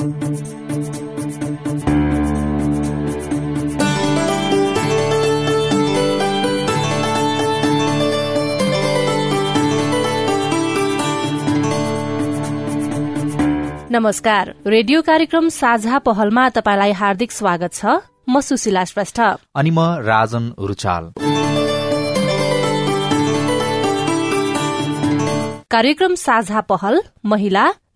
नमस्कार। रेडियो कार्यक्रम साझा पहलमा तपाईँलाई हार्दिक स्वागत छ। म सुशीला श्रेष्ठ। अनि म राजन रुचाल। कार्यक्रम साझा पहल महिला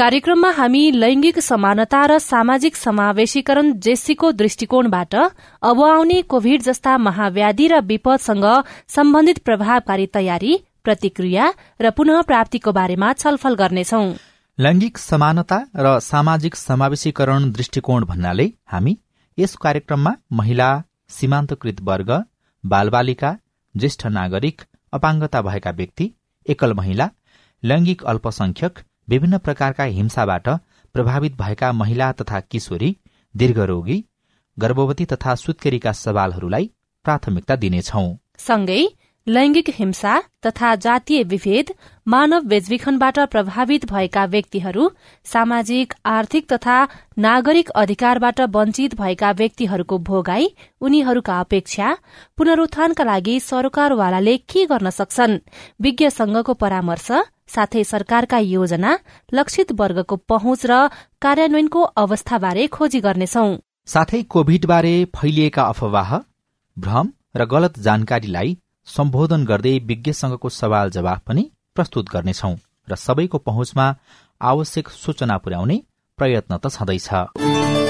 कार्यक्रममा हामी लैंगिक समानता र सामाजिक समावेशीकरण जेसीको दृष्टिकोणबाट अब आउने कोविड जस्ता महाव्याधि र विपदसँग सम्बन्धित प्रभावकारी तयारी प्रतिक्रिया र पुनः प्राप्तिको बारेमा छलफल गर्नेछौ। लैंगिक समानता र सामाजिक समावेशीकरण दृष्टिकोण भन्नाले हामी यस कार्यक्रममा महिला सीमान्तकृत वर्ग बालबालिका ज्येष्ठ नागरिक अपाङ्गता भएका व्यक्ति एकल महिला लैंगिक अल्पसंख्यक विभिन्न प्रकारका हिंसाबाट प्रभावित भएका महिला तथा किशोरी दीर्घरोगी गर्भवती तथा सुत्केरीका सवालहरूलाई प्राथमिकता दिनेछौ। सँगै लैंगिक हिंसा तथा जातीय विभेद मानव बेचबिखनबाट प्रभावित भएका व्यक्तिहरू सामाजिक आर्थिक तथा नागरिक अधिकारबाट वञ्चित भएका व्यक्तिहरूको भोगाई उनीहरूका अपेक्षा पुनरुत्थानका लागि सरकारवालाले के गर्न सक्छन्? विज्ञ संघको परामर्श साथै सरकारका योजना लक्षित वर्गको पहुँच र कार्यान्वयनको अवस्थाबारे खोजी गर्नेछौ। साथै कोविडबारे फैलिएका अफवाह भ्रम र गलत जानकारीलाई सम्बोधन गर्दै विज्ञसँगको सवाल जवाफ पनि प्रस्तुत गर्नेछौ र सबैको पहुँचमा आवश्यक सूचना पुर्याउने प्रयत्न त छँदैछ।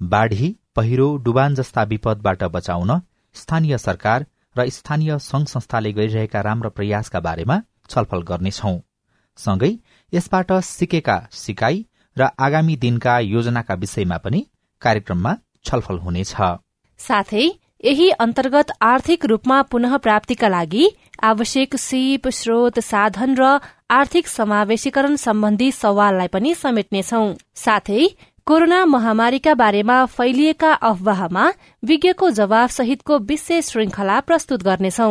बाढ़ी पहिरो डुबान जस्ता विपदबाट बचाउन स्थानीय सरकार र स्थानीय संघ संस्थाले गरिरहेका राम्रा प्रयासका बारेमा छलफल गर्नेछौ। सँगै यसबाट सिकेका सिकाई र आगामी दिनका योजनाका विषयमा पनि कार्यक्रममा छलफल हुनेछ। साथै यही अन्तर्गत आर्थिक रूपमा पुनः प्राप्तिका लागि आवश्यक सिप स्रोत साधन र आर्थिक समावेशीकरण सम्बन्धी सवाललाई पनि समेट्नेछौ। साथै कोरोना महामारीका बारेमा फैलिएका अफवाहमा विज्ञको जवाब सहितको विशेष श्रृंखला प्रस्तुत गर्नेछौ।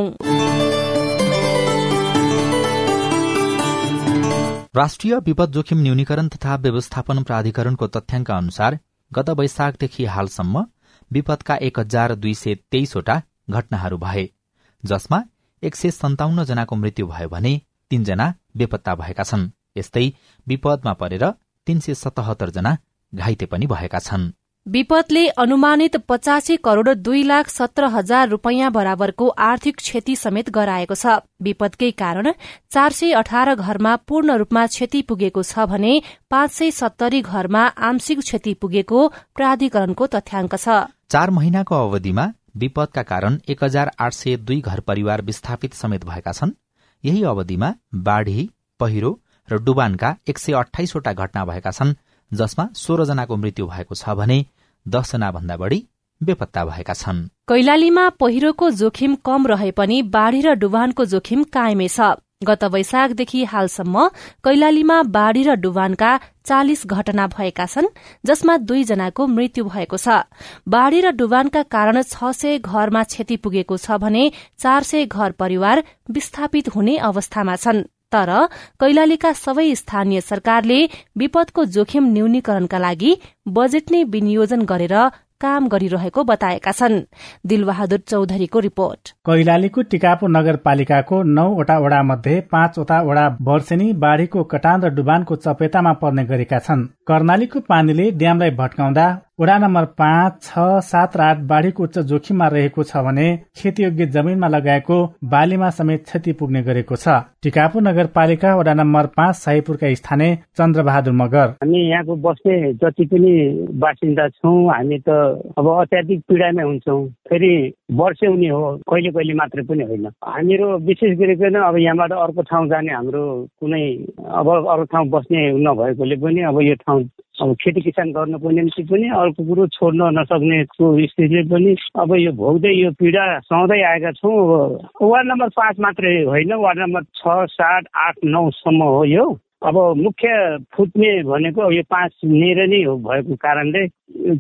राष्ट्रिय विपद जोखिम न्यूनीकरण तथा व्यवस्थापन प्राधिकरणको तथ्याङ्क अनुसार गत वैशाखदेखि हालसम्म विपदका एक हजार दुई सय तेइसवटा घटनाहरू भए जसमा एक सय सन्ताउन्न जनाको मृत्यु भयो भने तीनजना बेपत्ता भएका छन्। यस्तै विपदमा परेर तीन सय सतहत्तर जना घाइते पनि भएका छन्। विपदले अनुमानित पचासी करोड़ दुई लाख सत्र हजार रूपियाँ बराबरको आर्थिक क्षति समेत गराएको छ। विपदकै कारण चार सय अठार घरमा पूर्ण रूपमा क्षति पुगेको छ भने पाँच सय सत्तरी घरमा आंशिक क्षति पुगेको प्राधिकरणको तथ्याङ्क छ। चार महिनाको अवधिमा विपदका कारण एक हजार आठ सय दुई घर परिवार विस्थापित समेत भएका छन्। यही अवधिमा बाढ़ी पहिरो र डुबानका एक सय अठाइसवटा घटना भएका छन्। जसमा सोह्रजनाको मृत्यु भएको छ भने दसजना भन्दा बढ़ी बेपत्ता भएका छन्। कैलालीमा पहिरोको जोखिम कम रहे पनि बाढ़ी र डुबानको जोखिम कायमै छ। गत वैशाखदेखि हालसम्म कैलालीमा बाढ़ी र डुबानका चालिस घटना भएका छन् जसमा दुईजनाको मृत्यु भएको छ। बाढ़ी र डुबानका कारण छ सय घरमा क्षति पुगेको छ भने चार सय घर परिवार विस्थापित हुने अवस्थामा छन्। तर कैलालीका सबै स्थानीय सरकारले विपदको जोखिम न्यूनीकरणका लागि बजेट नै विनियोजन गरेर काम गरिरहेको बताएका छन्। दिलबहादुर चौधरीको रिपोर्ट। कैलालीको टिकापो नगरपालिकाको नौवटा वडा मध्ये पाँचवटा वडा वर्षेनी बाढ़ीको कटान र डुबानको चपेटामा पर्ने गरेका छन्। कर्णालीको पानीले ड्यामलाई भट्काउँदा वडा नम्बर पाँच छ सात र आठ बाढ़ीको उच्च जोखिममा रहेको छ भने खेतीयोग्य जमिनमा लगाएको बालीमा समेत क्षति पुग्ने गरेको छ। टिकापु नगरपालिका वडा नम्बर पाँच साईपुरका स्थानीय चन्द्रबहादुर मगर। हामी यहाँको बस्ने जति पनि बासिन्दा छौँ हामी त अब अत्याधिक पीडामै हुन्छौँ। फेरि वर्ष्याउने हो कहिले कहिले मात्रै पनि होइन। हामीहरू विशेष गरिकन अब यहाँबाट अर्को ठाउँ जाने हाम्रो कुनै अब अर्को ठाउँ बस्ने नभएकोले पनि अब यो ठाउँ अब खेती किसान गर्नको निम्ति पनि अर्को कुरो छोड्न नसक्नेको स्थितिले पनि अब यो भोग्दै यो पीडा सहँदै आएका छौँ। वार्ड नम्बर पाँच मात्रै होइन वार्ड नम्बर छ सात आठ नौसम्म हो यो। अब मुख्य फुट्ने भनेको यो पाँच नेर नै हो भएको कारणले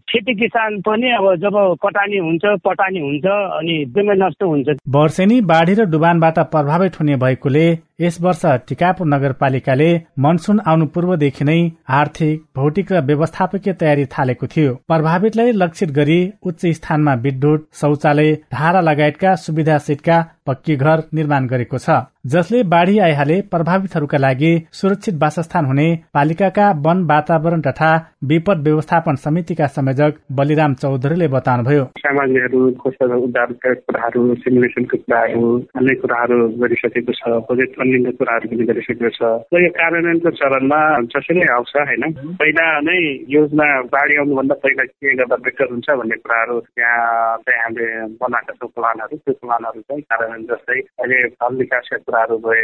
खेती किसान पनि अब जब कटानी हुन्छ पटानी हुन्छ अनि एकदमै नष्ट हुन्छ। वर्षेनी बाढी र डुबानबाट प्रभावित हुने भएकोले यस वर्ष टिकापुर नगरपालिकाले मनसुन आउनु पूर्वदेखि नै आर्थिक भौतिक र व्यवस्थापकीय तयारी थालेको थियो। प्रभावितलाई लक्षित गरी उच्च स्थानमा विद्युत शौचालय धारा लगायतका सुविधा सिटका पक्की घर निर्माण गरेको छ। जसले बाढ़ी आइहाले प्रभावितहरूका लागि सुरक्षित वासस्थान हुने पालिकाका वन वातावरण तथा विपद व्यवस्थापन समितिका संयोजक बलिराम चौधरीले बताउनुभयो। सामग्रीहरूको उद्धारका कुराहरू सिमुलेसनको कुराहरू अन्य कुराहरू गरिसकेको छ। प्रोजेक्ट फन्डिङको कुराहरू पनि गरिसकेको छ। र यो कार्यान्वयनको चरणमा जसरी आउँछ होइन पहिला नै योजना बाढी आउनुभन्दा पहिला के गर्दा बेटर हुन्छ भन्ने कुराहरू त्यहाँ चाहिँ हामीले बनाएका छौँ प्लानहरू। त्यो प्लानहरू चाहिँ कार्यान्वयन जस्तै अहिले फल विकासका कुराहरू भए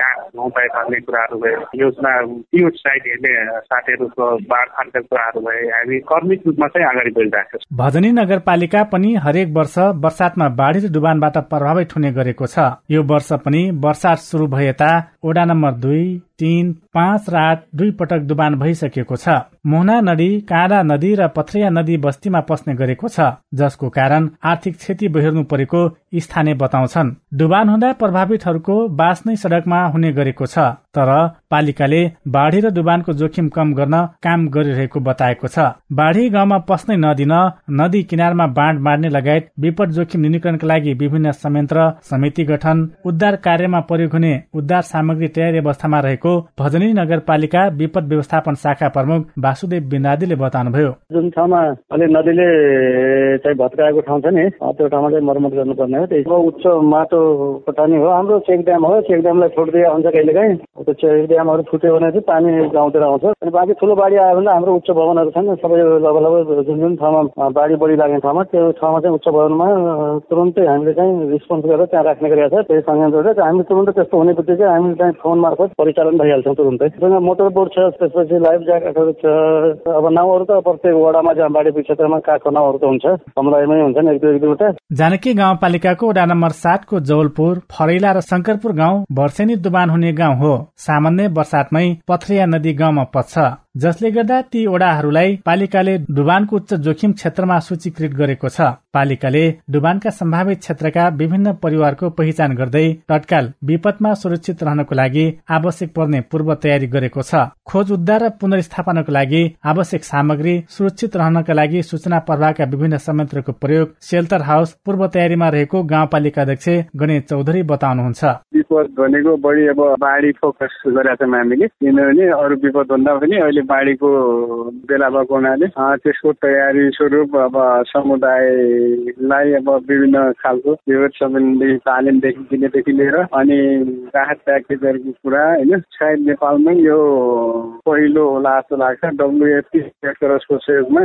कहाँ उपाय पार्ने कुराहरू भए योजना त्यो साइड हेर्ने साथीहरूको बाढफाटका कुराहरू भए हामी कर्मिक रूपमा चाहिँ अगाडि बढिरहेको छ। भजनी नगरपालिका पनि हरेक वर्ष वर्षातमा बाढी र डुबानबाट प्रभावित हुने गरेको छ। यो वर्ष पनि वर्षात शुरू भए यता ओडा नम्बर दुई। तीन पाँच र आठ दुई पटक डुबान भइसकेको छ। मोहना नदी काँडा नदी र पथरिया नदी बस्तीमा पस्ने गरेको छ जसको कारण आर्थिक क्षति बेहोर्नु परेको स्थानीय बताउँछन्। डुबान हुँदा प्रभावितहरूको बास नै सड़कमा हुने गरेको छ तर पालिकाले बाढ़ी र डुबानको जोखिम कम गर्न काम गरिरहेको बताएको छ। बाढ़ी गाउँमा पस्नै नदिन नदी किनारमा बाँड मार्ने लगायत विपद जोखिम न्यूनीकरणका लागि विभिन्न संयन्त्र समिति गठन उद्धार कार्यमा प्रयोग हुने उद्धार सामग्री तयारी अवस्थामा रहेको भजनी नगरपालिका विपद व्यवस्थापन शाखा प्रमुख वासुदेव बिन्दादीले बताउनुभयो। जुन ठाउँमा अहिले नदीले चाहिँ भत्काएको ठाउँ छ नि त्यो ठाउँमा चाहिँ मर्मत गर्नुपर्ने हो। त्यही उच्च माटो कटानी हो। हाम्रो चेक ड्याम हो चेक ड्यामलाई छोडिदिए हुन्छ कहिलेकाहीँ। त्यो चेक ड्यामहरू फुट्यो भने चाहिँ पानी गाउँतिर आउँछ। अनि बाँकी ठुलो बाढी आयो भने हाम्रो उच्च भवनहरू छन्। सबै लगभग जुन जुन ठाउँमा बाढी बढी लाग्ने ठाउँमा त्यो ठाउँमा चाहिँ उच्च भवनमा तुरन्तै हामीले चाहिँ रिस्पोन्स गरेर त्यहाँ राख्ने गरेका छ। त्यही संयन्त्र हामी तुरन्तै त्यस्तो हुने बित्तिकै हामी चाहिँ फोन मार्फत परिचालन भइहाल्छौँ तुरन्तै मोटर बोर्ड छ त्यसपछि लाइफ ज्याकेटहरू छ। अब नाउँहरू त प्रत्येक वडामा जहाँ बाढी क्षेत्रमा काठको नाउँहरू त हुन्छ। समुदायमै हुन्छ नि एक दुई एक दुईवटा। जानकी गाउँपालिकाको वडा नम्बर सातको जौलपुर फरैला र शंकरपुर गाउँ वर्षेनी दुबान हुने गाउँ हो। सामान्य वर्षातमै पथरिया नदी गाउँमा पस्छ जसले गर्दा ती ओडाहरूलाई पालिकाले डुबानको उच्च जोखिम क्षेत्रमा सूचीकृत गरेको छ। पालिकाले डुबानका सम्भावित क्षेत्रका विभिन्न परिवारको पहिचान गर्दै तत्काल विपदमा सुरक्षित रहनको लागि आवश्यक पर्ने पूर्व तयारी गरेको छ। खोज उद्धार र पुनर्स्थापनाको लागि आवश्यक सामग्री सुरक्षित रहनका लागि सूचना प्रवाहका विभिन्न संयन्त्रको प्रयोग सेल्टर हाउस पूर्व तयारीमा रहेको गाउँपालिका अध्यक्ष गणेश चौधरी बताउनुहुन्छ। विपद भनेको बढी अब बाढी फोकस गरेका छौँ हामीले। किनभने अरू विपद भन्दा पनि बाढीको बेला भएको हुनाले त्यसको तयारी स्वरूप अब समुदायलाई अब विभिन्न खालको विविध सम्बन्धी तालिमदेखि दिनेदेखि लिएर अनि राहत प्याकेजहरूको कुरा होइन? सायद नेपालमै यो पहिलो होला जस्तो लाग्छ। डब्लुएफपी सहयोगमा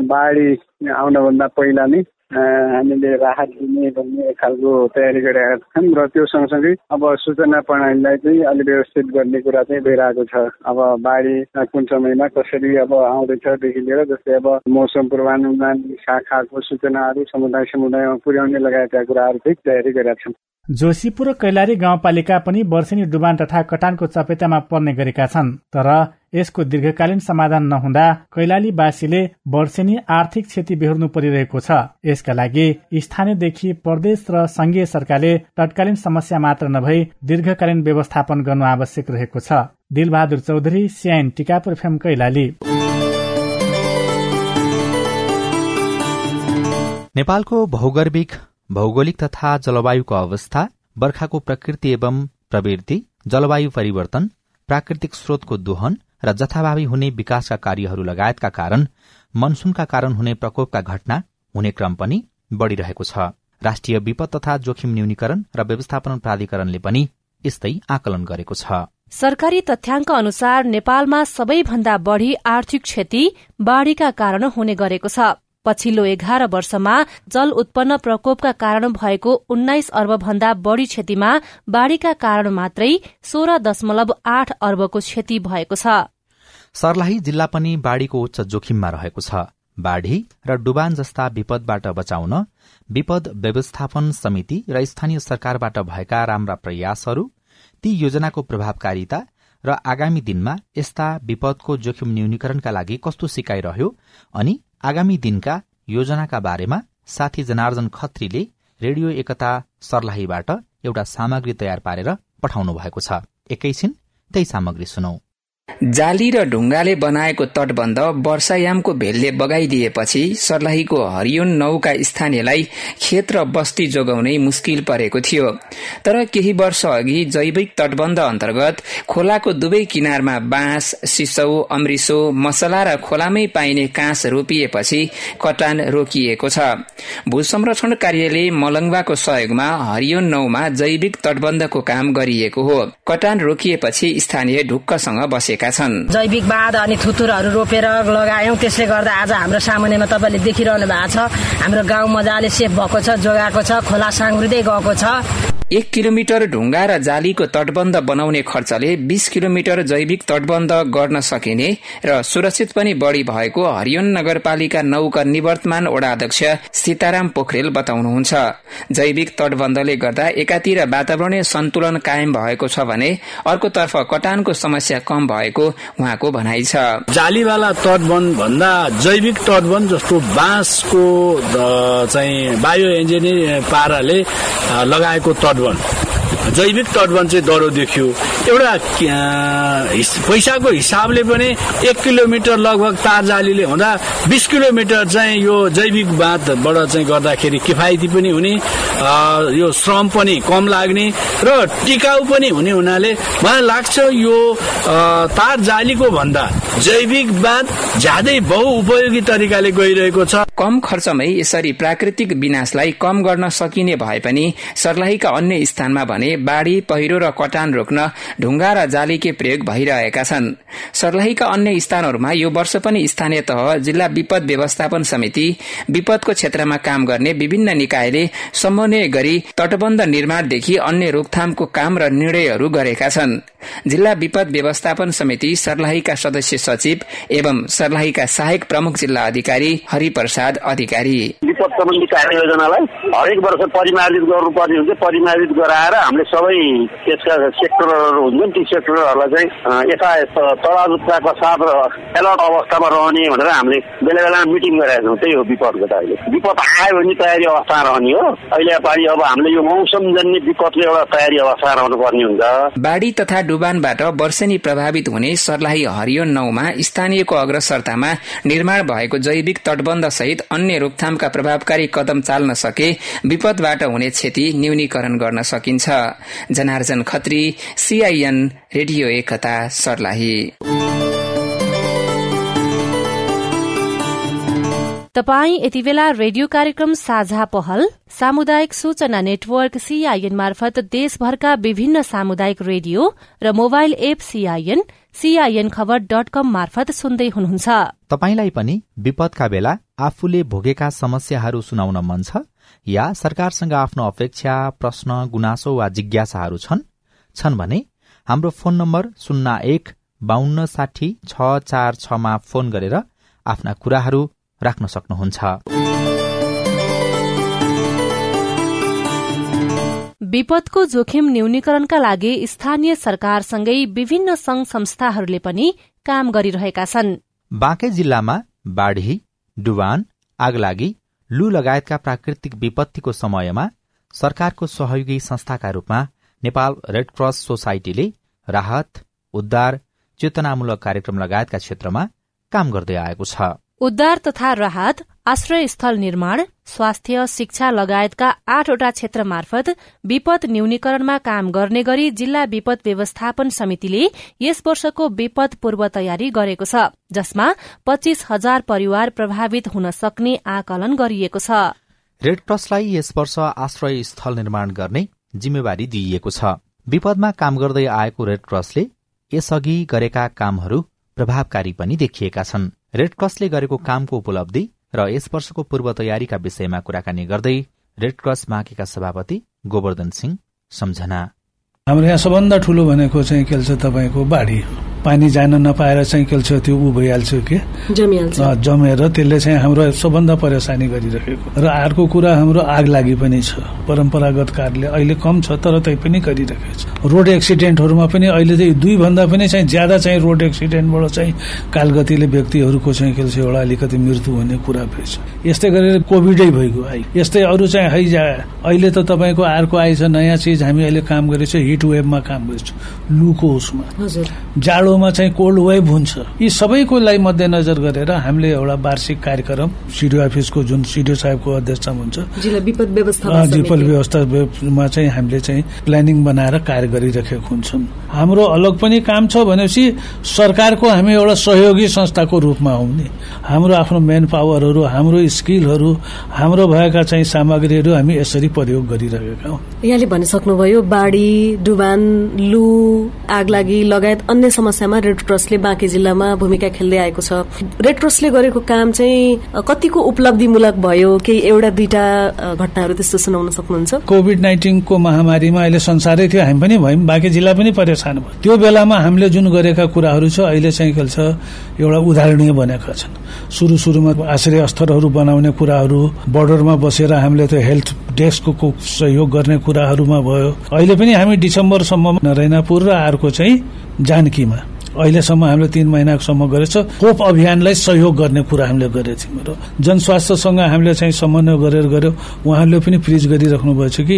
बाढी आउनभन्दा पहिला नै हामीले राहत दिने भन्ने खालको तयारी गरेका छौँ र त्यो सँगसँगै अब सूचना प्रणालीलाई चाहिँ अलिक व्यवस्थित गर्ने कुरा चाहिँ भइरहेको छ। अब बाढी कुन समयमा कसरी अब आउँदैछदेखि लिएर जस्तै अब मौसम पूर्वानुमान शाखाको सूचनाहरू समुदाय समुदायमा पुर्याउने लगायतका कुराहरू चाहिँ तयारी गरेका छौँ जोशीपुर कैलाली गाउँपालिका पनि वर्षेनी डुबान तथा कटानको चपेटामा पर्ने गरेका छन्। तर यसको दीर्घकालीन समाधान नहुँदा कैलालीवासीले वर्षेनी आर्थिक क्षति बेहोर्नु परिरहेको छ। यसका लागि स्थानीयदेखि प्रदेश र संघीय सरकारले तत्कालीन समस्या मात्र नभई दीर्घकालीन व्यवस्थापन गर्नु आवश्यक रहेको छ। Dilbahadur Chaudhary CIN Tikapur fame Kailali. नेपालको भौगर्भिक भौगोलिक तथा जलवायुको अवस्था बर्खाको प्रकृति एवं प्रवृत्ति जलवायु परिवर्तन प्राकृतिक स्रोतको दोहन र जथाभावी हुने विकासका कार्यहरू लगायतका कारण मनसुनका कारण हुने प्रकोपका घटना हुने क्रम पनि बढ़िरहेको छ। राष्ट्रिय विपद तथा जोखिम न्यूनीकरण र व्यवस्थापन प्राधिकरणले पनि यस्तै आकलन गरेको छ। सरकारी तथ्याङ्क अनुसार नेपालमा सबैभन्दा बढ़ी आर्थिक क्षति बाढ़ीका कारण हुने गरेको छ। पछिल्लो एघार वर्षमा जल उत्पन्न प्रकोपका कारण भएको उन्नाइस अर्ब भन्दा बढ़ी क्षतिमा बाढ़ीका कारण मात्रै सोह्र दशमलव आठ अर्बको क्षति भएको छ। सर्लाही जिल्ला पनि बाढ़ीको उच्च जोखिममा रहेको छ। बाढ़ी र डुबान जस्ता विपदबाट बचाउन विपद व्यवस्थापन समिति र स्थानीय सरकारबाट भएका राम्रा प्रयासहरू ती योजनाको प्रभावकारिता र आगामी दिनमा यस्ता विपदको जोखिम न्यूनीकरणका लागि कस्तो सिकाइरह्यो अनि आगामी दिनका योजनाका बारेमा साथी जनार्जन खत्रीले रेडियो एकता सर्लाहीबाट एउटा सामग्री तयार पारेर पठाउनु भएको छ एकैछिन त्यही सामग्री सुनौ। जाली र ढुङ्गाले बनाएको तटबन्ध वर्षायामको भेलले बगाइदिएपछि सर्लाहीको हरियोन नौका स्थानीयलाई खेत र बस्ती जोगाउनै मुस्किल परेको थियो। तर केही वर्ष अघि जैविक तटबन्ध अन्तर्गत खोलाको दुवै किनारमा बाँस सिसौ अमृसो मसला र खोलामै पाइने काँस रोपिएपछि कटान रोकिएको छ। भू संरक्षण कार्यालय मलङ्वाको सहयोगमा हरियोन नौमा जैविक तटबन्धको काम गरिएको हो। कटान रोकिएपछि स्थानीय ढुक्कसँग बसेका भएका छन्। जैविक बाँध अनि थुतुरहरू रोपेर लगायौँ। त्यसले गर्दा आज हाम्रो सामुन्नेमा तपाईँले देखिरहनु भएको छ हाम्रो गाउँ मजाले सेफ भएको छ जोगाएको छ खोला साङ्ग्रिँदै गएको छ। एक किलोमिटर ढुङ्गा र जालीको तटबन्ध बनाउने खर्चले बीस किलोमिटर जैविक तटबन्ध गर्न सकिने र सुरक्षित पनि बढ़ी भएको हरियोन नगरपालिका नौका निवर्तमान वडा अध्यक्ष सीताराम पोखरेल बताउनुहुन्छ। जैविक तटबन्धले गर्दा एकातिर वातावरणीय सन्तुलन कायम भएको छ भने अर्कोतर्फ कटानको समस्या कम भएको उहाँको भनाइ छ। जालीवाला तटबन्ध भन्दा जैविक तटबन्ध जस्तो बाँसको चाहिँ बायो इन्जिनियरिङ पाराले लगाएको तट तटवन जैविक तटवन चाहिँ डरो देखियो। एउटा पैसाको हिसाबले पनि एक किलोमिटर लगभग तार जालीले हुँदा बिस किलोमिटर चाहिँ यो जैविक बाँधबाट चाहिँ गर्दाखेरि किफायती पनि हुने यो श्रम पनि कम लाग्ने र टिकाउ पनि हुने हुनाले मलाई लाग्छ यो तार जालीको भन्दा जैविक बाँध ज्यादै बहुउपयोगी तरिकाले गइरहेको छ। कम खर्चमै यसरी प्राकृतिक विनाशलाई कम गर्न सकिने भए पनि सर्लाहीका अन्य स्थानमा भने बाढ़ी पहिरो र कटान रोक्न ढुङ्गा र जालीके प्रयोग भइरहेका छन्। सर्लाहीका अन्य स्थानहरूमा यो वर्ष पनि स्थानीय तह जिल्ला विपद व्यवस्थापन समिति विपदको क्षेत्रमा काम गर्ने विभिन्न निकायले समन्वय गरी तटबन्ध निर्माणदेखि अन्य रोकथामको काम र निर्णयहरू गरेका छन्। जिल्ला विपद व्यवस्थापन समिति सर्लाहीका सदस्य सचिव एवं सर्लाहीका सहायक प्रमुख जिल्ला अधिकारी हरिप्रसाद अधिकारी। विपद सम्बन्धी कार्य योजनालाई हरेक वर्ष परिमार्जित गर्नुपर्ने हुन्छ। परिमार्जित गराएर हामीले सबै त्यसका सेक्टरहरू हुन्छन् ती सेक्टरहरूलाई चाहिँ यथा तराजुताका साथ एलर्ट अवस्थामा रहने भनेर हामीले बेला बेलामा मिटिङ गरेका छौँ। त्यही हो विपदको त अहिले। विपद आयो भने तयारी अवस्था रहने हो। अहिले पालि अब हामीले यो मौसमजन्य विपदले एउटा तयारी अवस्था रहनु पर्ने हुन्छ। बाढ़ी तथा डुबानबाट वर्षेनी प्रभावित हुने सर्लाही हरियो नौमा स्थानीयको अग्रसरतामा निर्माण भएको जैविक तटबन्ध सहित अन्य रोकथामका प्रभावकारी कदम चाल्न सके विपदबाट हुने क्षति न्यूनीकरण गर्न सकिन्छ। Janarjan Khatri CIN radio Ekata Sarlahi. तपाई यति बेला रेडियो कार्यक्रम साझा पहल सामुदायिक सूचना नेटवर्क सीआईएन मार्फत देशभरका विभिन्न सामुदायिक रेडियो र mobile app CIN CIN Khabar dot com मार्फत सुन्दै हुनुहुन्छ। तपाईलाई पनि विपदका बेला आफूले भोगेका समस्याहरू सुनाउन मन छ या सरकारसँग आफ्नो अपेक्षा प्रश्न गुनासो वा जिज्ञासाहरू छन्? छन् भने हाम्रो फोन नम्बर शून्य एक बान्न साठी छ चार छमा फोन गरेर आफ्ना कुराहरू राख्न सक्नुहुन्छ। विपदको जोखिम न्यूनीकरणका लागि स्थानीय सरकारसँगै विभिन्न संघ संस्थाहरूले पनि काम गरिरहेका छन्। बाँके जिल्लामा बाढ़ी डुबान आगलागी लू लगायतका प्राकृतिक विपत्तिको समयमा सरकारको सहयोगी संस्थाका रूपमा नेपाल रेड क्रस सोसाइटीले राहत उद्धार चेतनामूलक कार्यक्रम लगायतका क्षेत्रमा काम गर्दै आएको छ। उद्धार तथा राहत आश्रय स्थल निर्माण स्वास्थ्य शिक्षा लगायतका आठवटा क्षेत्र मार्फत विपद न्यूनीकरणमा काम गर्ने गरी जिल्ला विपद व्यवस्थापन समितिले यस वर्षको विपद पूर्व तयारी गरेको छ जसमा पच्चीस हजार परिवार प्रभावित हुन सक्ने आकलन गरिएको छ। रेडक्रसलाई यस वर्ष आश्रय स्थल निर्माण गर्ने जिम्मेवारी दिइएको छ। विपदमा काम गर्दै आएको रेडक्रसले यसअघि गरेका कामहरू प्रभावकारी पनि देखिएका छन्। रेडक्रसले गरेको कामको उपलब्धि र यस वर्षको पूर्व तयारीका विषयमा कुराकानी गर्दै रेडक्रस माकेका सभापति गोवर्धन सिंह सम्झना। हाम्रो यहाँ सबभन्दा ठुलो भनेको चाहिँ के छ तपाईँको बाढी पानी जान नपाएर चाहिँ के छ त्यो ऊ भइहाल्छ के? जमेर त्यसले चाहिँ हाम्रो सबभन्दा परेसानी गरिरहेको। र अर्को कुरा हाम्रो आग लागि पनि छ। परम्परागत कारले अहिले कम छ तर तै पनि गरिरहेको छ। रोड एक्सिडेन्टहरूमा पनि अहिले चाहिँ दुई भन्दा पनि चाहिँ ज्यादा चाहिँ रोड एक्सिडेन्टबाट चाहिँ कालगतिले व्यक्तिहरूको चाहिँ के छ एउटा अलिकति मृत्यु हुने कुरा भएछ। यस्तै गरेर कोभिडै भइगयो है। यस्तै अरू चाहिँ हैजा अहिले त तपाईँको अर्को आएछ नयाँ चिज हामी अहिले काम गरेछ हिट वेभमा काम गरेछ। लुको उसमा जाडो ठाउँमा चाहिँ कोल्ड वेभ हुन्छ यी सबैकोलाई मध्यनजर गरेर हामीले एउटा वार्षिक कार्यक्रम सिडिओ अफिसको जुन सिडिओ साहेबको अध्यक्षमा हुन्छ। विपद व्यवस्थामा चाहिँ हामीले चाहिँ प्लानिङ बनाएर कार्य गरिरहेको हुन्छौँ। हाम्रो अलग पनि काम छ भनेपछि सरकारको हामी एउटा सहयोगी संस्थाको रूपमा आउने हाम्रो आफ्नो मेन पावरहरू हाम्रो स्किलहरू हाम्रो भएका चाहिँ सामग्रीहरू हामी यसरी प्रयोग गरिरहेका हौ। यहाँले भनिसक्नुभयो बाढी डुबान लु आग लागि लगायत अन्य समस्यामा रेड क्रसले बाँकी जिल्लामा भूमिका खेल्दै आएको छ। रेड क्रसले गरेको काम चाहिँ कतिको उपलब्धिमूलक भयो? केही एउटा दुईटा घटनाहरू त्यस्तो सुनाउन सक्नुहुन्छ? कोभिड नाइन्टिनको महामारीमा अहिले संसारै थियो हामी पनि भयौँ बाँकी जिल्ला पनि परेशान भयो। त्यो बेलामा हामीले जुन गरेका कुराहरू छ अहिले चाहिँ के छ एउटा उदाहरणीय बनेका छन्। सुरु सुरुमा आश्रय स्थलहरू बनाउने कुराहरू बोर्डरमा बसेर हामीले त्यो हेल्थ डेस्कको सहयोग गर्ने कुराहरूमा भयो। अहिले पनि हामी डिसेम्बरसम्म नरैनापुर र अर्को चाहिँ जानकीमा। अहिलेसम्म हामीले तीन महिनासम्म गरेछ। खोप अभियानलाई सहयोग गर्ने कुरा हामीले गरेको थियौँ र जनस्वास्थ्यसँग हामीले चाहिँ समन्वय गरेर गर्यो उहाँहरूले पनि फ्रिज गरिराख्नु भएछ कि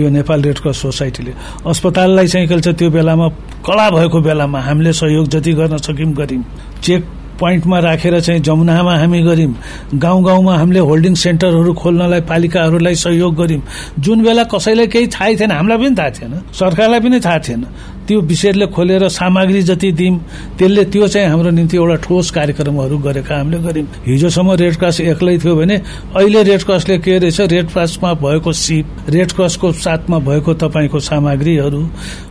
यो नेपाल रेड क्रस सोसाइटीले। अस्पताललाई चाहिँ के त्यो बेलामा कला भएको बेलामा हामीले सहयोग जति गर्न सक्यौँ गर्यौँ चेक पोइन्टमा राखेर चाहिँ जमुनामा हामी गर्यौँ गाउँ गाउँमा हामीले होल्डिङ सेन्टरहरू खोल्नलाई पालिकाहरूलाई सहयोग गर्यौँ जुन बेला कसैलाई केही थाहै थिएन हामीलाई पनि थाहा थिएन सरकारलाई पनि थाहा थिएन त्यो विषयले खोलेर सामग्री जति दियौँ त्यसले त्यो चाहिँ हाम्रो निम्ति एउटा ठोस कार्यक्रमहरू गरेका हामीले गर्यौँ हिजोसम्म रेड क्रस एक्लै थियो भने अहिले रेड क्रसले के रहेछ? रेड क्रसमा भएको सिप रेड क्रसको साथमा भएको तपाईँको सामग्रीहरू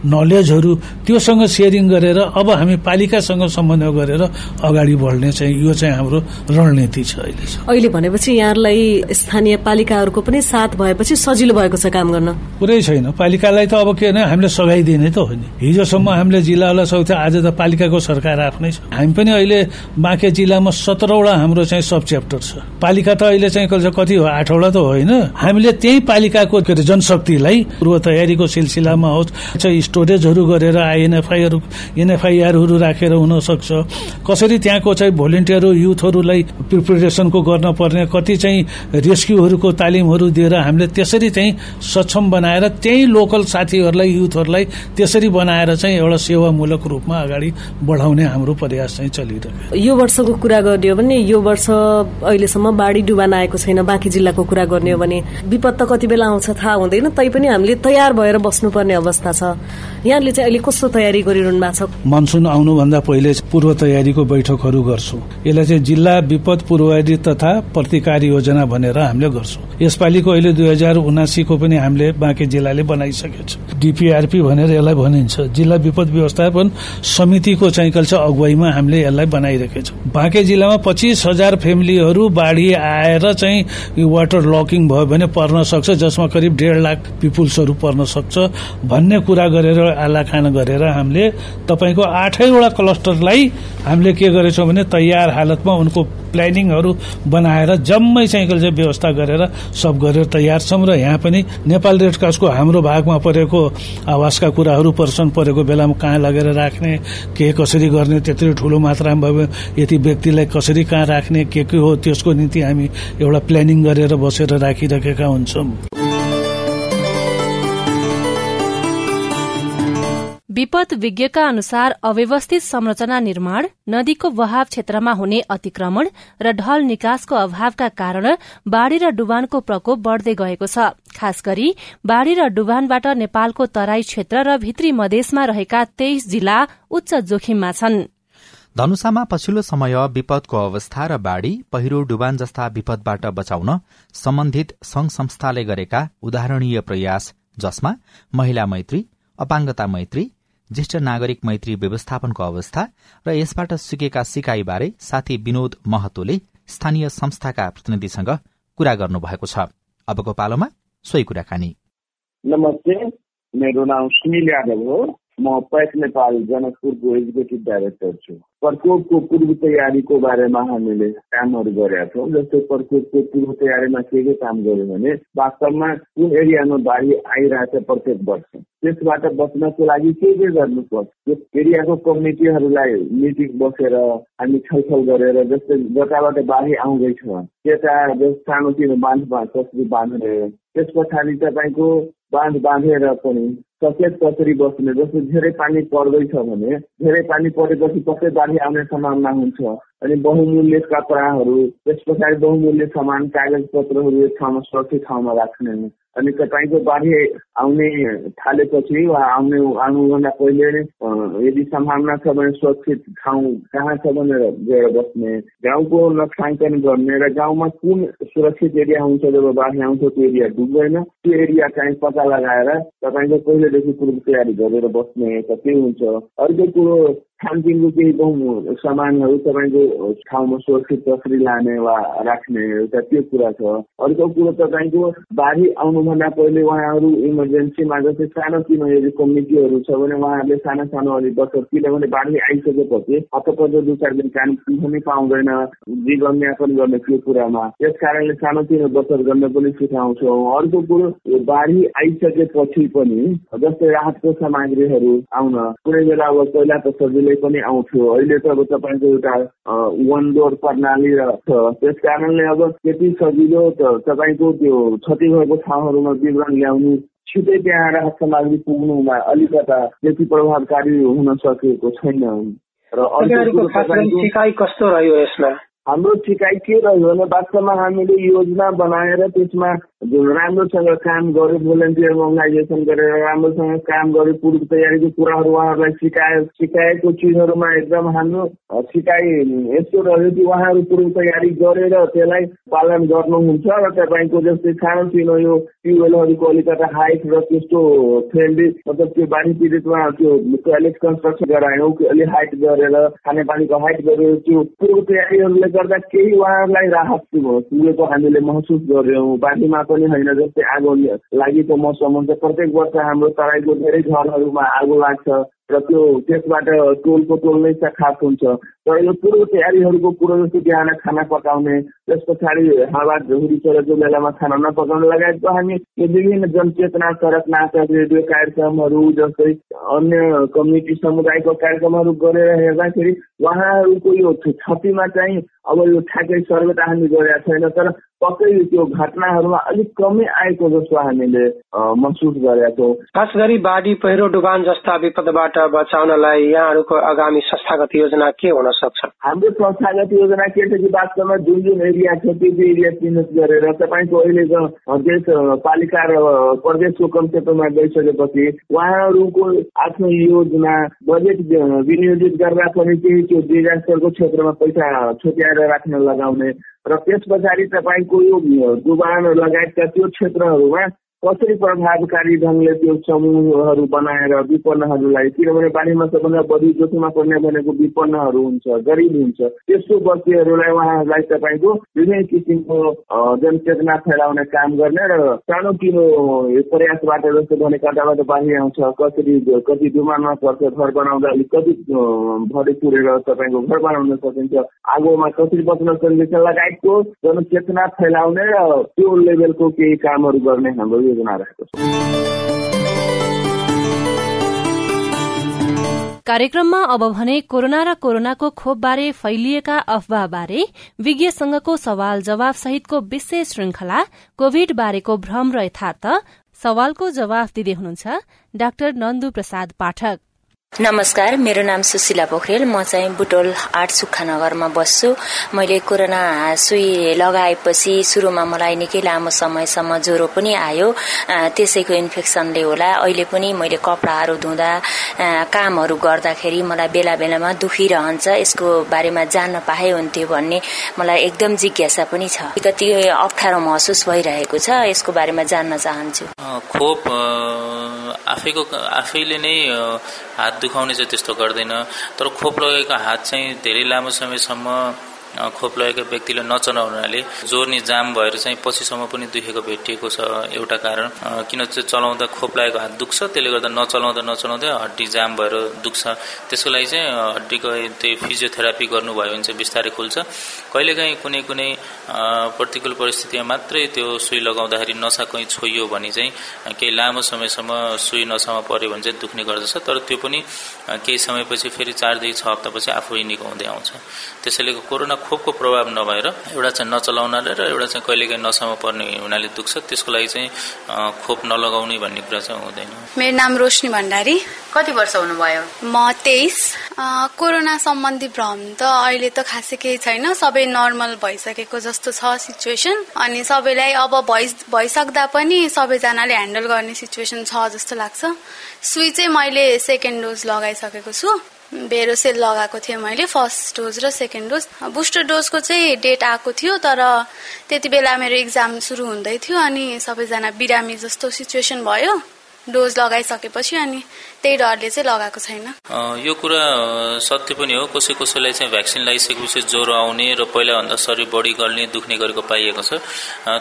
नलेजहरू त्योसँग सेयरिङ गरेर अब हामी पालिकासँग समन्वय गरेर अगाडि बढ्ने चाहिँ यो चाहिँ हाम्रो रणनीति छ अहिले अहिले भनेपछि यहाँलाई स्थानीय पालिकाहरूको पनि साथ भएपछि सजिलो भएको छ काम गर्न। पुरै छैन। पालिकालाई त अब के हामीले सघाइदिने त हो नि। हिजोसम्म हामीले जिल्लालाई सक्थ्यो आज त पालिकाको सरकार आफ्नै छ। हामी पनि अहिले बाँके जिल्लामा सत्रवटा हाम्रो चाहिँ सब च्याप्टर छ। पालिका त अहिले चाहिँ कति हो आठवटा त होइन। हामीले त्यही पालिकाको के अरे जनशक्तिलाई पूर्व तयारीको सिलसिलामा होस् स्टोरेजहरू गरेर आइएनएफआईहरू एनएफआईआरहरू राखेर हुन सक्छ कसरी त्यहाँको चाहिँ भोलिन्टियर युथहरूलाई प्रिपेरेसनको गर्न पर्ने कति चाहिँ रेस्क्युहरूको तालिमहरू दिएर हामीले त्यसरी चाहिँ सक्षम बनाएर त्यही लोकल साथीहरूलाई युथहरूलाई त्यसरी बनाएर बनाएर चाहिँ एउटा सेवामूलक रूपमा अगाडि बढाउने हाम्रो प्रयास चाहिँ चलिरहेको यो वर्षको कुरा गर्ने हो भने यो वर्ष अहिलेसम्म बाढी डुबान आएको छैन बाँकी जिल्लाको कुरा गर्ने हो भने विपद त कति बेला आउँछ थाहा हुँदैन तैपनि हामीले तयार भएर बस्नुपर्ने अवस्था छ। यहाँले चाहिँ अहिले कस्तो तयारी गरिरहनु भएको छ? मनसुन आउनुभन्दा पहिले पूर्व तयारीको बैठकहरू गर्छौँ। यसलाई चाहिँ जिल्ला विपद पूर्वाधि तथा प्रतिकार योजना भनेर हामीले गर्छौँ। यसपालिको अहिले दुई हजार उनासीको पनि हामीले बाँकी जिल्लाले बनाइसकेको छ। डिपिआरपी भनेर यसलाई भनिन्छ। जिल्ला विपद व्यवस्थापन समितिको चाहिँ कल्छ अगुवाईमा हामीले यसलाई बनाइरहेका छौँ। बाँके जिल्लामा पच्चिस हजार फ्यामिलीहरू बाढी आएर चाहिँ वाटर लकिङ भयो भने पर्न सक्छ जसमा करिब डेढ लाख पिपुल्सहरू पर्न सक्छ भन्ने कुरा गरेर आलाखाना गरेर हामीले तपाईँको आठैवटा क्लस्टरलाई हामीले के गरेछौँ भने तयार हालतमा उनको प्लानिङहरू बनाएर जम्मै चाहिँ व्यवस्था गरेर सब गरेर तयार छौँ र यहाँ पनि नेपाल रेड क्रसको हाम्रो भागमा परेको आवासका कुराहरू पर्छन् परेको बेलामा कहाँ लगेर राख्ने के कसरी गर्ने त्यत्रो ठुलो मात्रामा भयो यति व्यक्तिलाई कसरी कहाँ राख्ने के के हो त्यसको निम्ति हामी एउटा प्लानिङ गरेर बसेर राखिरहेका हुन्छौँ। विपद विज्ञका अनुसार अव्यवस्थित संरचना निर्माण नदीको बहाव क्षेत्रमा हुने अतिक्रमण र ढल निकासको अभावका कारण बाढ़ी र डुबानको प्रकोप बढ़दै गएको छ। खास गरी बाढ़ी र डुबानबाट नेपालको तराई क्षेत्र र भित्री मधेसमा रहेका तेइस जिल्ला उच्च जोखिममा छन्। धनुषामा पछिल्लो समय विपदको अवस्था र बाढ़ी पहिरो डुबान जस्ता विपदबाट बचाउन सम्बन्धित संघ संस्थाले गरेका उदाहरणीय प्रयास जसमा महिला मैत्री अपाङ्गता मैत्री ज्येष्ठ नागरिक मैत्री व्यवस्थापनको अवस्था र यसबाट सिकेका सिकाईबारे साथी विनोद महतोले स्थानीय संस्थाका प्रतिनिधिसँग कुरा गर्नुभएको छ। अबको पालोमा सोही कुराकानी। नमस्ते मेरो नाम सुनिल यादव हो। म पैक नेपाल जनकपुरको एक्जिक्युटिभ डाइरेक्टर छु। प्रकोपको पूर्व तयारीको बारेमा हामीले कामहरू गरेका छौँ जस्तै प्रकोपको पूर्व तयारीमा के के काम गर्यो भने वास्तवमा कुन एरियामा बाढी आइरहेछ प्रत्येक वर्ष। त्यसबाट बच्नको लागि के के गर्नुपर्छ? त्यो एरियाको कमिटीहरूलाई मिटिङ बसेर हामी छलफल गरेर जस्तै जताबाट बाढी आउँदैछ त्यता सानोतिनो बाँध कसरी बाँध्ने त्यस पछाडि तपाईँको बाँध बाँधेर पनि सचेत कसरी बस्ने जस्तो धेरै पानी पर्दैछ भने धेरै पानी परेपछि कसै बाढी आउने सम्भावना हुन्छ। अनि बहुमूल्य कपडाहरू त्यस पछाडि बहुमूल्य सामान कागज पत्रहरू एक ठाउँमा सुरक्षित ठाउँमा राख्ने। अनि तपाईँको बाढी आउने थालेपछि वा आउने आउनुभन्दा पहिले नै यदि सम्भावना छ भने सुरक्षित ठाउँ कहाँ छ भनेर गएर बस्ने गाउँको नक्साङ्कन गर्ने र गाउँमा कुन सुरक्षित एरिया हुन्छ जब बाढी आउँछ त्यो एरिया डुब्दैन त्यो एरिया चाहिँ पत्ता लगाएर तपाईँको पहिलेदेखि पूर्व तयारी गरेर बस्ने त त्यो हुन्छ अर्को कुरो खानपिनको केही बहु सामानहरू तपाईँको ठाउँमा सुरक्षित कसरी लाने वा राख्ने एउटा त्यो कुरा छ। अर्को कुरो तपाईँको बाढी आउनुभन्दा पहिले उहाँहरू इमर्जेन्सीमा जस्तै सानो तिनो यदि कमिटीहरू छ भने उहाँहरूले सानो सानो अलिक बचत किनभने बाढी आइसकेपछि हतपत्त दुई चार दिन काम पनि पाउँदैन जीवन यापन गर्ने त्यो कुरामा। त्यस कारणले सानोतिनो बचत गर्न पनि सिकाउँछौँ। अर्को कुरो बाढी आइसकेपछि पनि जस्तै राहतको सामग्रीहरू आउन। कुनै बेला अब पहिला त सजिलो सजिलै पनि आउँथ्यो अहिले त अब तपाईँको एउटा वान डोर प्रणाली छ। त्यस कारणले अब त्यति सजिलो त तपाईँको त्यो क्षति भएको ठाउँहरूमा विवरण ल्याउनु छिटै त्यहाँ राहत सामग्री पुग्नुमा अलिकता त्यति प्रभावकारी हुन सकेको छैन। र कस्तो रह्यो यसमा? हाम्रो सिकाइ के रह्यो भने वास्तवमा हामीले योजना बनाएर त्यसमा राम्रोसँग काम गर्यो भोलिन्टियर मोबिलाइजेसन गरेर राम्रोसँग काम गर्यो पूर्व तयारीको कुराहरू उहाँहरूलाई सिकाए सिकाएको चिजहरूमा एकदम हाम्रो सिकाइ यस्तो रह्यो कि उहाँहरू पूर्व तयारी गरेर त्यसलाई पालन गर्नुहुन्छ र तपाईँको जस्तै सानोतिनो यो ट्युबवेलहरूको अलिकता हाइट र त्यस्तो फ्रेन्डली मतलब त्यो बाढी पीडितमा त्यो टोयलेट कन्स्ट्रक्सन गरायौँ अलिक हाइट गरेर खानेपानीको हाइट गरेर त्यो पूर्व तयारीहरूले गर्दा केही उहाँहरूलाई राहत पुगेको हामीले महसुस गऱ्यौँ बाढीमा पनि होइन जस्तै आगो लागेको मौसम हुन्छ। प्रत्येक वर्ष हाम्रो तराईको धेरै घरहरूमा आगो लाग्छ। र त्यो त्यसबाट टोलको टोल नै खास हुन्छ। र यो पूर्व तयारीहरूको कुरो जस्तो बिहान खाना पकाउने त्यस पछाडि हावा झुरी चलेको बेलामा खाना नपकाउने लगायतको हामी यो विभिन्न जनचेतना सडक नाटक रेडियो कार्यक्रमहरू जस्तै अन्य कम्युनिटी समुदायको कार्यक्रमहरू गरेर हेर्दाखेरि उहाँहरूको यो क्षतिमा चाहिँ अब यो ठ्याक्कै त हामी गरेका छैन। तर पक्कै त्यो घटनाहरूमा अलिक कमै आएको जस्तो हामीले महसुस गरेका। छौँ खास गरी बाढी पहिरो डुबान जस्ता विपदबाट बचाउनलाई यहाँहरूको आगामी संस्थागत योजना के हुन सक्छ? हाम्रो संस्थागत योजना के छ कि वास्तवमा जुन जुन एरिया छ त्यो त्यो एरिया चिन्हित गरेर तपाईँको अहिलेको देश पालिका र प्रदेशको कन्सेप्टमा गइसकेपछि उहाँहरूको आफ्नो योजना बजेट विनियोजित गर्दा पनि केही त्यो डिजास्टरको क्षेत्रमा पैसा छुट्याएर राख्न लगाउने र त्यस पछाडि तपाईँको यो डुबान लगायतका त्यो क्षेत्रहरूमा कसरी प्रभावकारी ढङ्गले त्यो समूहहरू बनाएर विपन्नहरूलाई किनभने बाढीमा सबभन्दा बढी जोखिममा पर्ने भनेको विपन्नहरू हुन्छ गरिब हुन्छ। त्यस्तो बस्तीहरूलाई उहाँहरूलाई तपाईँको विभिन्न किसिमको जनचेतना फैलाउने काम गर्ने र सानो तिनो प्रयासबाट जस्तो भने कताबाट बाढी आउँछ कसरी कति डुमानमा पर्छ घर बनाउँदा अलिक कति भरि पुरेर तपाईँको घर बनाउन सकिन्छ आगोमा कसरी बच्न सकिन्छ लगायतको जनचेतना फैलाउने र त्यो लेभलको केही कामहरू गर्ने हाम्रो योजना रहेको छ कार्यक्रममा अब भने कोरोना र कोरोनाको खोपबारे फैलिएका अफवाहबारे विज्ञ संघको सवाल जवाब सहितको विशेष श्रृंखला कोविड बारेको भ्रम र यथार्थ सवालको जवाफ दिँदै हुनुहुन्छ डाक्टर नन्दु प्रसाद पाठक। नमस्कार मेरो नाम सुशीला पोखरेल। म चाहिँ बुटोल आठ सुक्खानगरमा बस्छु। मैले कोरोना सुई लगाएपछि सुरुमा मलाई निकै लामो समयसम्म ज्वरो पनि आयो। त्यसैको इन्फेक्सनले होला। अहिले पनि मैले कपडाहरू धुँदा कामहरू गर्दाखेरि मलाई बेला बेलामा दुखिरहन्छ। यसको बारेमा जान्न पाए हुन्थ्यो भन्ने मलाई एकदम जिज्ञासा पनि छ। कति अप्ठ्यारो महसुस भइरहेको छ। यसको बारेमा जान्न चाहन्छु। खोप आफैको आफैले नै दुखाउने चाहिँ त्यस्तो गर्दैन। तर खोप लगेको हात चाहिँ धेरै लामो समयसम्म खोप लगेको व्यक्तिले नचलाउनाले जोर्नी जाम भएर चाहिँ पछिसम्म पनि दुखेको भेटिएको छ एउटा कारण। किन चलाउँदा खोप लागेको हात दुख्छ त्यसले गर्दा नचलाउँदा नचलाउँदै हड्डी जाम भएर दुख्छ। त्यसको लागि चाहिँ हड्डीको त्यो फिजियोथेरापी गर्नुभयो भने चाहिँ बिस्तारै खुल्छ। कहिलेकाहीँ कुनै कुनै प्रतिकूल परिस्थितिमा मात्रै त्यो सुई लगाउँदाखेरि नसा कहीँ छोइयो भने चाहिँ केही लामो समयसम्म सुई नसामा पर्यो भने चाहिँ दुख्ने गर्दछ। तर त्यो पनि केही समयपछि फेरि चारदेखि छ हप्तापछि आफै निकाउँदै आउँछ। त्यसैले कोरोना खोपको प्रभाव नभएर एउटा चाहिँ नचलाउनाले र एउटा चाहिँ कहिलेकाहीँ नसामा पर्ने हुनाले दुख्छ त्यसको लागि चाहिँ खोप नलगाउने भन्ने कुरा चाहिँ हुँदैन। मेरो नाम रोशनी भण्डारी। कति वर्ष हुनुभयो? म तेइस। कोरोना सम्बन्धी भ्रम त अहिले त खासै केही छैन। सबै नर्मल भइसकेको जस्तो छ सिचुएसन। अनि सबैलाई अब भइ भइसक्दा पनि सबैजनाले ह्यान्डल गर्ने सिचुएसन छ जस्तो लाग्छ। सुई चाहिँ मैले सेकेन्ड डोज लगाइसकेको छु। भेरोसेल लगाएको थिएँ मैले फर्स्ट डोज र सेकेन्ड डोज। बुस्टर डोजको चाहिँ डेट आएको थियो तर त्यति बेला मेरो इक्जाम सुरु हुँदै थियो अनि सबैजना बिरामी जस्तो सिचुएसन भयो। डोज लगाइसकेपछि अनि त्यही डरले चाहिँ लगाएको छैन। यो कुरा सत्य पनि हो। कसै कसैलाई चाहिँ भ्याक्सिन लगाइसकेपछि ज्वरो आउने र पहिलाभन्दा शरीर बढी गल्ने दुख्ने गरेको पाइएको छ।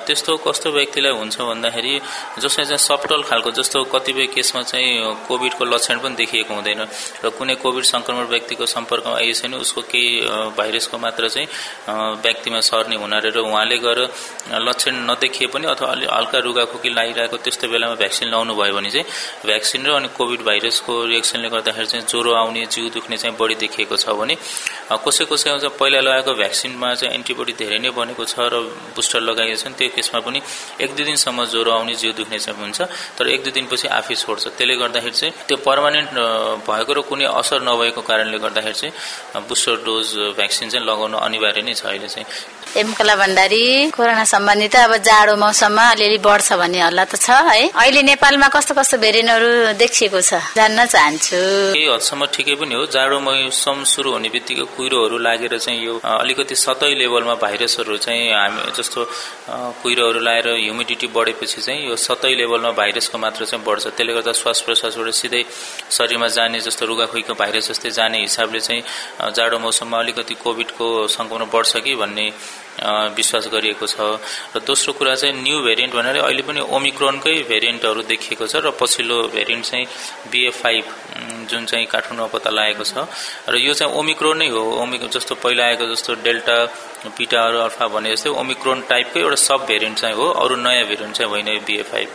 त्यस्तो कस्तो व्यक्तिलाई हुन्छ भन्दाखेरि जसलाई चाहिँ सफ्टल खालको जस्तो कतिपय केसमा चाहिँ कोभिडको लक्षण पनि देखिएको हुँदैन र कुनै कोभिड संक्रमण व्यक्तिको सम्पर्कमा आइएछ भने उसको केही भाइरसको मात्रा चाहिँ व्यक्तिमा सर्ने हुनाले र उहाँले गएर लक्षण नदेखिए पनि अथवा अलि हल्का रुगाखोकी लागिरहेको त्यस्तो बेलामा भ्याक्सिन लाउनु भयो भने चाहिँ भ्याक्सिन र अनि कोभिड भाइरस भाइरसको रिएक्सनले गर्दाखेरि चाहिँ ज्वरो आउने जिउ दुख्ने चाहिँ बढी देखिएको छ भने कसै कसैमा चाहिँ पहिला लगाएको भ्याक्सिनमा चाहिँ एन्टिबडी धेरै नै बनेको छ र बुस्टर लगाइएको छ त्यो केसमा पनि एक दुई दिनसम्म ज्वरो आउने जिउ दुख्ने चाहिँ हुन्छ। तर एक दुई दिनपछि आफै छोड्छ। त्यसले गर्दाखेरि चाहिँ त्यो पर्मानेन्ट भएको र कुनै असर नभएको कारणले गर्दाखेरि चाहिँ बुस्टर डोज भ्याक्सिन चाहिँ लगाउनु अनिवार्य नै छ अहिले चाहिँ। एमकला भण्डारी कोरोना सम्बन्धी त अब जाडो मौसममा अलिअलि बढ्छ भन्ने हल्ला त छ है। अहिले नेपालमा कस्तो कस्तो भेरिएन्टहरू देखिएको छ? जान्न चाहन्छु। केही हदसम्म ठिकै पनि हो जाडो मौसम सुरु हुने बित्तिकै कुहिरोहरू लागेर चाहिँ यो अलिकति सतै लेभलमा भाइरसहरू चाहिँ हामी जस्तो कुहिरोहरू लागेर ह्युमिडिटी बढेपछि चाहिँ यो सतै लेभलमा भाइरसको मात्रा चाहिँ बढ्छ। त्यसले गर्दा श्वास प्रश्वासबाट सिधै शरीरमा जाने जस्तो रुगाखुईको भाइरस जस्तै जाने हिसाबले चाहिँ जाडो मौसममा अलिकति कोभिडको संक्रमण बढ्छ कि भन्ने विश्वास गरिएको छ। र दोस्रो कुरा चाहिँ न्यू भेरिएन्ट भनेर अहिले पनि ओमिक्रोनकै भेरिएन्टहरू देखिएको छ र पछिल्लो भेरिएन्ट चाहिँ बिए फाइभ जुन चाहिँ काठमाडौँमा पत्ता लागेको छ। र यो चाहिँ ओमिक्रोन नै हो। ओमिक जस्तो पहिला आएको जस्तो डेल्टा पिटाहरू अल्फा भने जस्तै ओमिक्रोन टाइपकै एउटा सब भेरिएन्ट चाहिँ हो। अरू नयाँ भेरिएन्ट चाहिँ होइन बिए फाइभ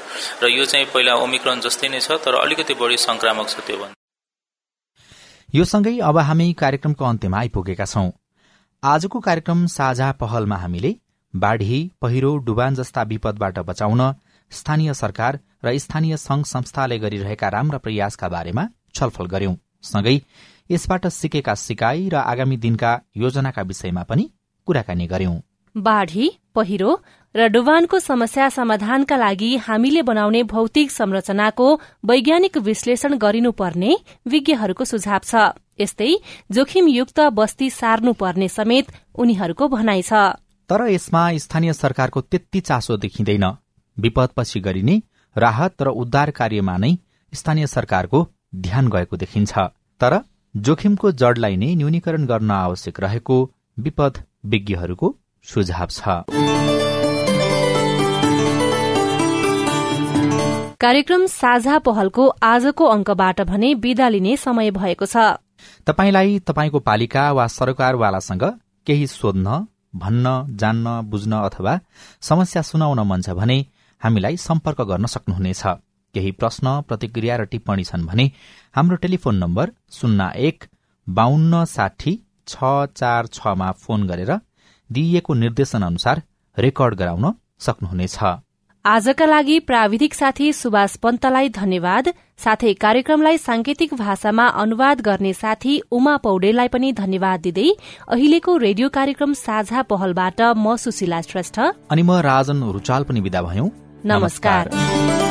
र यो चाहिँ पहिला ओमिक्रोन जस्तै नै छ तर अलिकति बढी संक्रामक छ त्यो भन्दा। यो सँगै अब हामी कार्यक्रमको अन्त्यमा आइपुगेका छौं। आजको कार्यक्रम साझा पहलमा हामीले बाढ़ी पहिरो डुबान जस्ता विपदबाट बचाउन स्थानीय सरकार र स्थानीय संघ संस्थाले गरिरहेका राम्रा प्रयासका बारेमा छलफल गर्यौं। सँगै यसबाट सिकेका सिकाई र आगामी दिनका योजनाका विषयमा पनि कुराकानी गर्यौं। बाढ़ी पहिरो र डुबानको समस्या समाधानका लागि हामीले बनाउने भौतिक संरचनाको वैज्ञानिक विश्लेषण गरिनुपर्ने विज्ञहरूको सुझाव छ। यस्तै जोखिमयुक्त बस्ती सार्नु पर्ने समेत उनीहरूको भनाइ छ। तर यसमा स्थानीय सरकारको त्यति चासो देखिँदैन। विपदपछि गरिने राहत र उद्धार कार्यमा नै स्थानीय सरकारको ध्यान गएको देखिन्छ। तर जोखिमको जडलाई नै न्यूनीकरण गर्न आवश्यक रहेको विपद विज्ञहरूको सुझाव छ। कार्यक्रम साझा पहलको आजको अंकबाट भने विदा लिने समय भएको छ। तपाईलाई तपाईँको पालिका वा सरकारवालासँग केही सोध्न भन्न जान्न बुझ्न अथवा समस्या सुनाउन मन छ भने हामीलाई सम्पर्क गर्न सक्नुहुनेछ। केही प्रश्न प्रतिक्रिया र टिप्पणी छन् भने हाम्रो टेलिफोन नम्बर शून्य एक बान्न साठी छ चार छमा फोन गरेर दिइएको निर्देशन अनुसार रेकर्ड गराउन सक्नुहुनेछ। आजका लागि प्राविधिक साथी सुभाष पन्तलाई धन्यवाद। साथै कार्यक्रमलाई सांकेतिक भाषामा अनुवाद गर्ने साथी उमा पौडेललाई पनि धन्यवाद दिँदै अहिलेको रेडियो कार्यक्रम साझा पहलबाट म सुशीला श्रेष्ठ। अनि म राजन रुचाल पनि विदा भयौं। नमस्कार, नमस्कार।